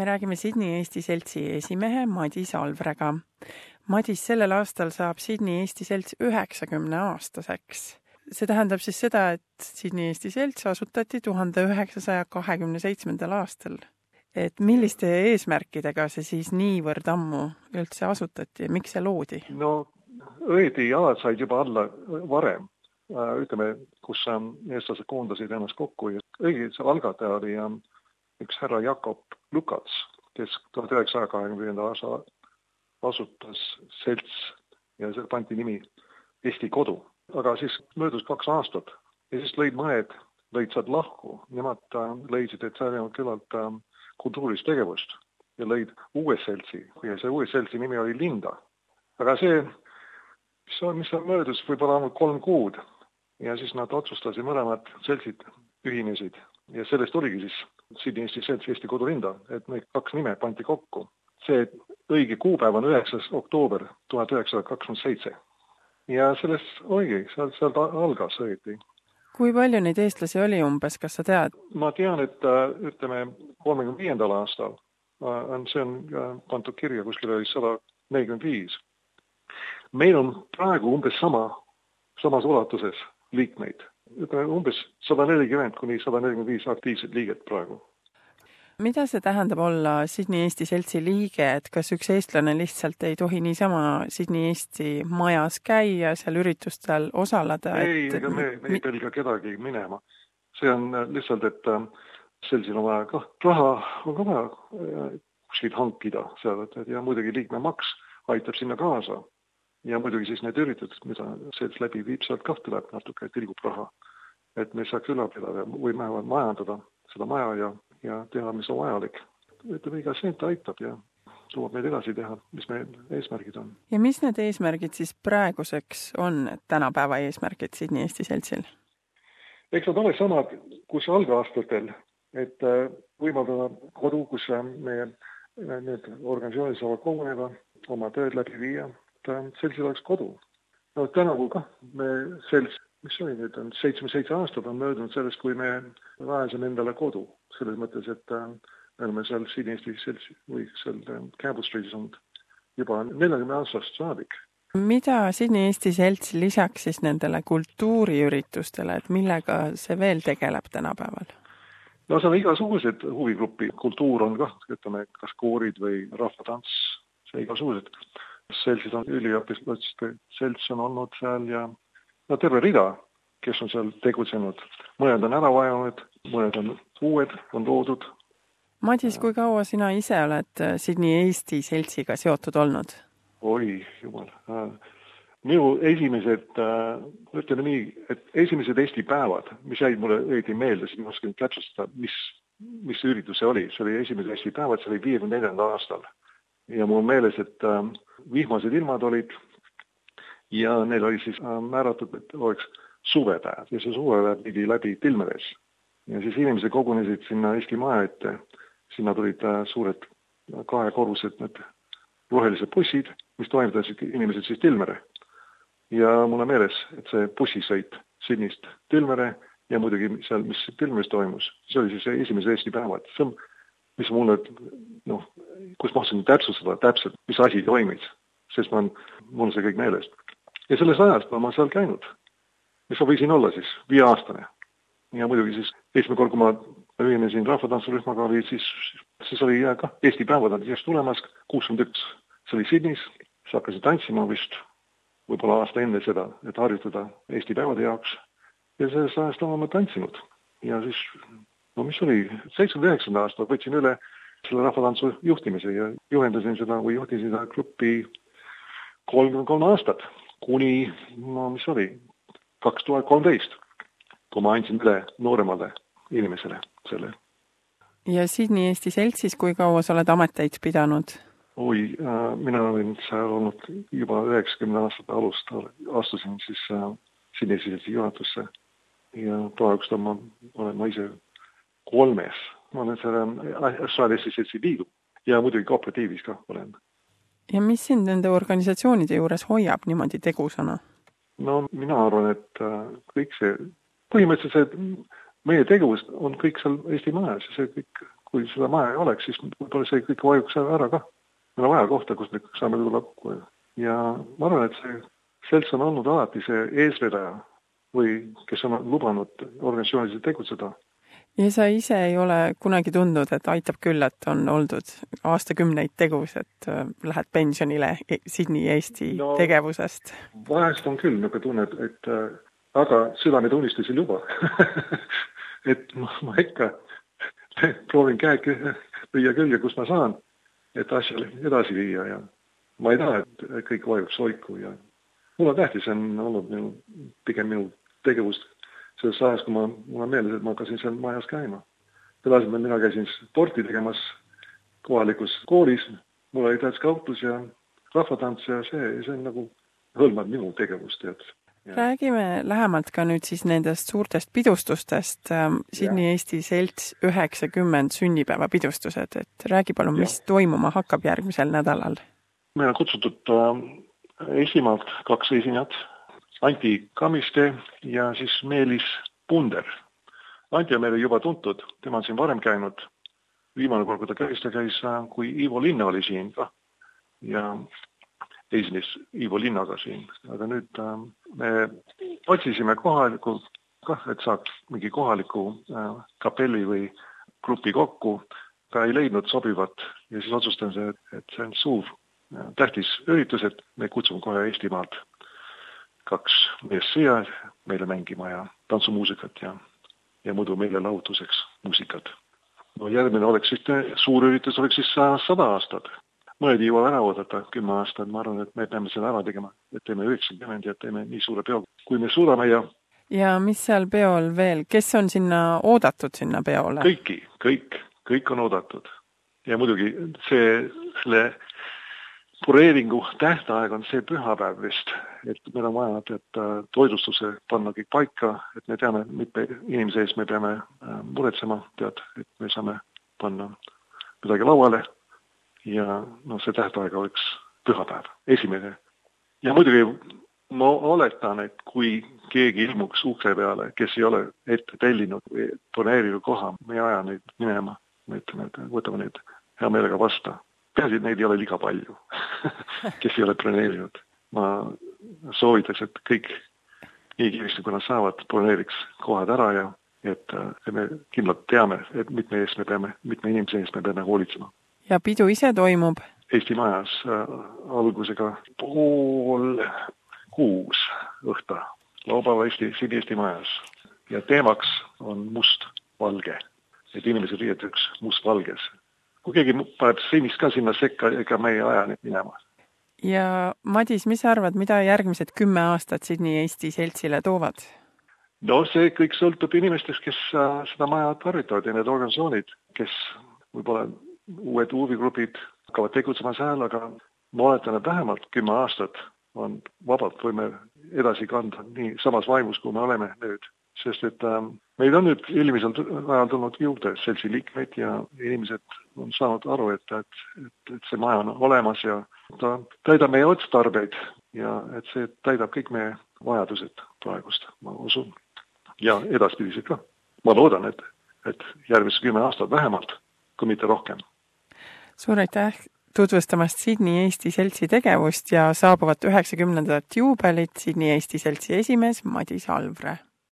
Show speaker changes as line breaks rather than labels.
me räägime Sydney Eesti Seltsi esimehe Madis Alvrega. Madis, sellel aastal saab Sydney Eesti Selts üheksakümne aastaseks. see tähendab siis seda, et Sydney Eesti Selts asutati tuhande üheksasaja kahekümne seitsmendal aastal. et milliste eesmärkidega see siis niivõrd ammu üldse asutati ja miks see loodi?
no õieti jalad said juba alla varem, ütleme, kus eestlased koondasid ennast kokku ja õige see algataja oli üks härra Jakob Lukats, kes tuhat üheksasaja kahekümne viienda aasta asutas selts ja see pandi nimi Eesti Kodu. aga siis möödus kaks aastat ja siis lõid mõned, lõid sealt lahku, nemad äh, leidsid, et seal ei olnud küllalt äh, kultuurilist tegevust ja lõid uue seltsi ja see uue seltsi nimi oli Linda. aga see, mis on, mis on möödus võib-olla ainult kolm kuud ja siis nad otsustasid, mõlemad seltsid ühinesid ja sellest oligi siis Sydney Selts Eesti Kodulinda, et need kaks nime pandi kokku. see õige kuupäev on üheksas oktoober tuhat üheksasada kakskümmend seitse. ja sellest oligi, sealt, sealt algas õieti.
kui palju neid eestlasi oli umbes, kas sa tead?
ma tean, et äh, ütleme, kolmekümne viiendal aastal äh, on, see on pandud kirja, kuskil oli sada nelikümmend viis. meil on praegu umbes sama, samas ulatuses liikmeid ütleme umbes sada nelikümmend kuni sada nelikümmend viis aktiivset liiget praegu.
mida see tähendab olla Sydney Eesti Seltsi liige, et kas üks eestlane lihtsalt ei tohi niisama Sydney Eesti majas käia, seal üritustel osaleda?
ei, ega me, me ei pelga kedagi minema. see on lihtsalt, et äh, seltsil on vaja kah, raha on ka vaja äh, kuskilt hankida seal, et ja muidugi liikmemaks aitab sinna kaasa ja muidugi siis need üritused, mida selts läbi viib, sealt kah tuleb natuke, tilgub raha. et me saaks ülal pidada või vähemalt majandada seda maja ja, ja teha, mis on vajalik. ütleme, iga sent aitab ja suudab meid edasi teha, mis meie eesmärgid on.
ja mis need eesmärgid siis praeguseks on, tänapäeva eesmärgid Sydney Eesti Seltsil?
eks nad ole samad, kus algaastatel, et äh, võimaldada kodu, kus äh, meie äh, need organisatsioonid saavad koguneda, oma tööd läbi viia et seltsil oleks kodu. no tänavu kah me selts, mis oli nüüd, on seitsme-seitse aastat on möödunud sellest, kui me rajasime endale kodu. selles mõttes, et äh, me oleme seal siin Eesti seltsi või seal äh, Campbell Streetis olnud juba neljakümne aastast saadik.
mida Sydney Eesti Selts lisaks siis nendele kultuuriüritustele, et millega see veel tegeleb tänapäeval?
no seal on igasugused huvigrupi, kultuur on kah, ütleme, kas koorid või rahvatants, see igasugused seltsid on üliõpilaste selts on olnud seal ja no terve rida, kes on seal tegutsenud. mõned on ära vajunud, mõned on uued, on loodud.
Madis, kui kaua sina ise oled äh, Sydney Eesti seltsiga seotud olnud?
oi jumal, äh, minu esimesed, äh, ütleme nii, et esimesed Eesti päevad, mis jäid mulle õieti meelde, siis ma oskan täpsustada, mis, mis üritus see oli, see oli esimesed Eesti päevad, see oli viiekümne neljandal aastal ja mul on meeles, et äh, vihmased ilmad olid ja neil oli siis äh, määratud, et oleks suvepäev ja see suvepäev pidi läbi Tilmeres. ja siis inimesed kogunesid sinna Eesti maja ette, sinna tulid äh, suured kahekorrused need rohelised bussid, mis toimetasid inimesed siis Tilmere. ja mul on meeles, et see bussisõit Sydneyst Tilmere ja muidugi seal, mis Tilmeres toimus, see oli siis esimesed Eesti päevad, see on mis mulle noh, kus ma oskan täpsustada täpselt, mis asi toimis, sest ma, mul on see kõik meeles. ja sellest ajast olen ma seal käinud, mis ma võisin olla siis, viieaastane. ja muidugi siis esimene kord, kui ma ühinesin rahvatantsurühmaga, oli siis, siis oli kah Eesti just tulemas, kuuskümmend üks, see oli Sydneys, siis hakkasin tantsima vist võib-olla aasta enne seda, et harjutada Eesti päevade jaoks. ja sellest ajast olen ma tantsinud ja siis no mis oli, seitsmekümne üheksanda aastal võtsin üle selle rahvatantsu juhtimise ja juhendasin seda või juhtisin seda gruppi kolmkümmend kolm aastat, kuni no mis oli, kaks tuhat kolmteist, kui ma andsin üle nooremale inimesele selle.
ja Sydney Eesti Seltsis, kui kaua sa oled ameteid pidanud?
oi äh,, mina olin seal olnud juba üheksakümne aastate alust, astusin siis äh, Sydney Eesti Seltsi juhatusse ja praegust olen ma, olen ma ise kolmes, ma olen selle Austraalia seltsi liidu ja muidugi kooperatiivis ka olen.
ja mis sind nende organisatsioonide juures hoiab niimoodi tegusana?
no mina arvan, et äh, kõik see, põhimõtteliselt see meie tegevus on kõik seal Eesti Majas ja see kõik kui seda maja ei oleks, siis võib-olla see kõik vajuks ära ka. meil on vaja kohta, kus me saame tulla kokku ja ma arvan, et see selts on olnud alati see eesvedaja või kes on lubanud organisatsiooniliselt tegutseda
ja sa ise ei ole kunagi tundnud, et aitab küll, et on oldud aastakümneid tegus, et äh, lähed pensionile e-, Sydney Eesti no, tegevusest?
vahest on küll niisugune tunne, et, et äh, aga südametunnistus ei luba et ma, ma ikka proovin käed lüüa külge, kus ma saan, et asja edasi viia ja ma ei taha, et kõik vajuks soiku ja mulle tähtis, on olnud minu, pigem minu tegevust selles ajast, kui ma, mul on meeles, et ma hakkasin seal majas käima. selle asemel mina käisin sporti tegemas kohalikus koolis, mul oli täitsa kauplus ja rahvatants ja see, see on nagu, hõlmab minu tegevust, tead.
räägime lähemalt ka nüüd siis nendest suurtest pidustustest ähm,, Sydney Eesti Selts üheksakümmend sünnipäevapidustused, et räägi palun, mis toimuma hakkab järgmisel nädalal?
meil on kutsutud äh, Eestimaalt kaks esinejat Anti Kamiste ja siis Meelis Punder. Anti on meile juba tuntud, tema on siin varem käinud. viimane kord, kui ta käis, ta käis, äh, kui Ivo Linna oli siin ka ja esines Ivo Linnaga siin, aga nüüd äh, me otsisime kohalikku kah, et saaks mingi kohaliku äh, kapelli või grupi kokku, ka ei leidnud sobivat ja siis otsustasime, et see on suur äh, tähtis üritus, et me kutsume kohe Eestimaalt kaks meest siia meile mängima ja tantsumuusikat ja, ja muidu meelelahutuseks muusikat. no järgmine oleks siis, suur üritus oleks siis sada aastat. mõned ei jõua ära oodata kümme aastat, ma arvan, et me peame selle ära tegema, et teeme üheksakümmend ja teeme nii suure peo, kui me suudame ja
ja mis seal peol veel, kes on sinna oodatud, sinna peole?
kõiki, kõik, kõik on oodatud. ja muidugi see, selle broneeringu tähtaeg on see pühapäev vist, et meil on vaja, et äh, toitlustuse panna kõik paika, et me teame, mitme inimese eest me peame äh, muretsema, tead, et me saame panna midagi lauale. Ja noh, see tähtaeg oleks pühapäev, esimene. ja muidugi ma oletan, et kui keegi ilmuks ukse peale, kes ei ole ette tellinud või broneerinud koha, me ei aja neid minema, me ütleme, et võtame neid hea meelega vastu peaasi, et neid ei ole liiga palju kes ei ole broneerinud. ma soovitaks, et kõik nii kiiresti, kui nad saavad, broneeriks kohad ära ja et, et me kindlalt teame, et mitme eest me peame, mitme inimese eest me peame hoolitsema.
ja pidu ise toimub?
Eesti Majas äh, algusega pool kuus õhtu, laupäeval Eesti, siin Eesti Majas. ja teemaks on must-valge, et inimesed riietuks mustvalges kui keegi paneb sinist ka sinna sekka, ega me ei aja neid minema.
ja Madis, mis sa arvad, mida järgmised kümme aastat Sydney Eesti seltsile toovad?
no see kõik sõltub inimestest, kes äh, seda maja tarvitavad ja need organisatsioonid, kes võib-olla uued huvigrupid hakkavad tegutsema seal, aga ma oletan, et vähemalt kümme aastat on vabalt, võime edasi kanda nii samas vaimus, kui me oleme nüüd sest et äh, meid on nüüd eelmisel ajal tulnud juurde seltsi liikmeid ja inimesed on saanud aru, et, et, et, et see maja on olemas ja ta täidab meie otstarbeid ja et see täidab kõik meie vajadused praegust, ma usun. ja edaspidised ka. ma loodan, et, et järgmised kümme aastat vähemalt, kui mitte rohkem.
suur aitäh tutvustamast Sydney Eesti Seltsi tegevust ja saabuvat üheksakümnendat juubelit, Sydney Eesti Seltsi esimees Madis Alvre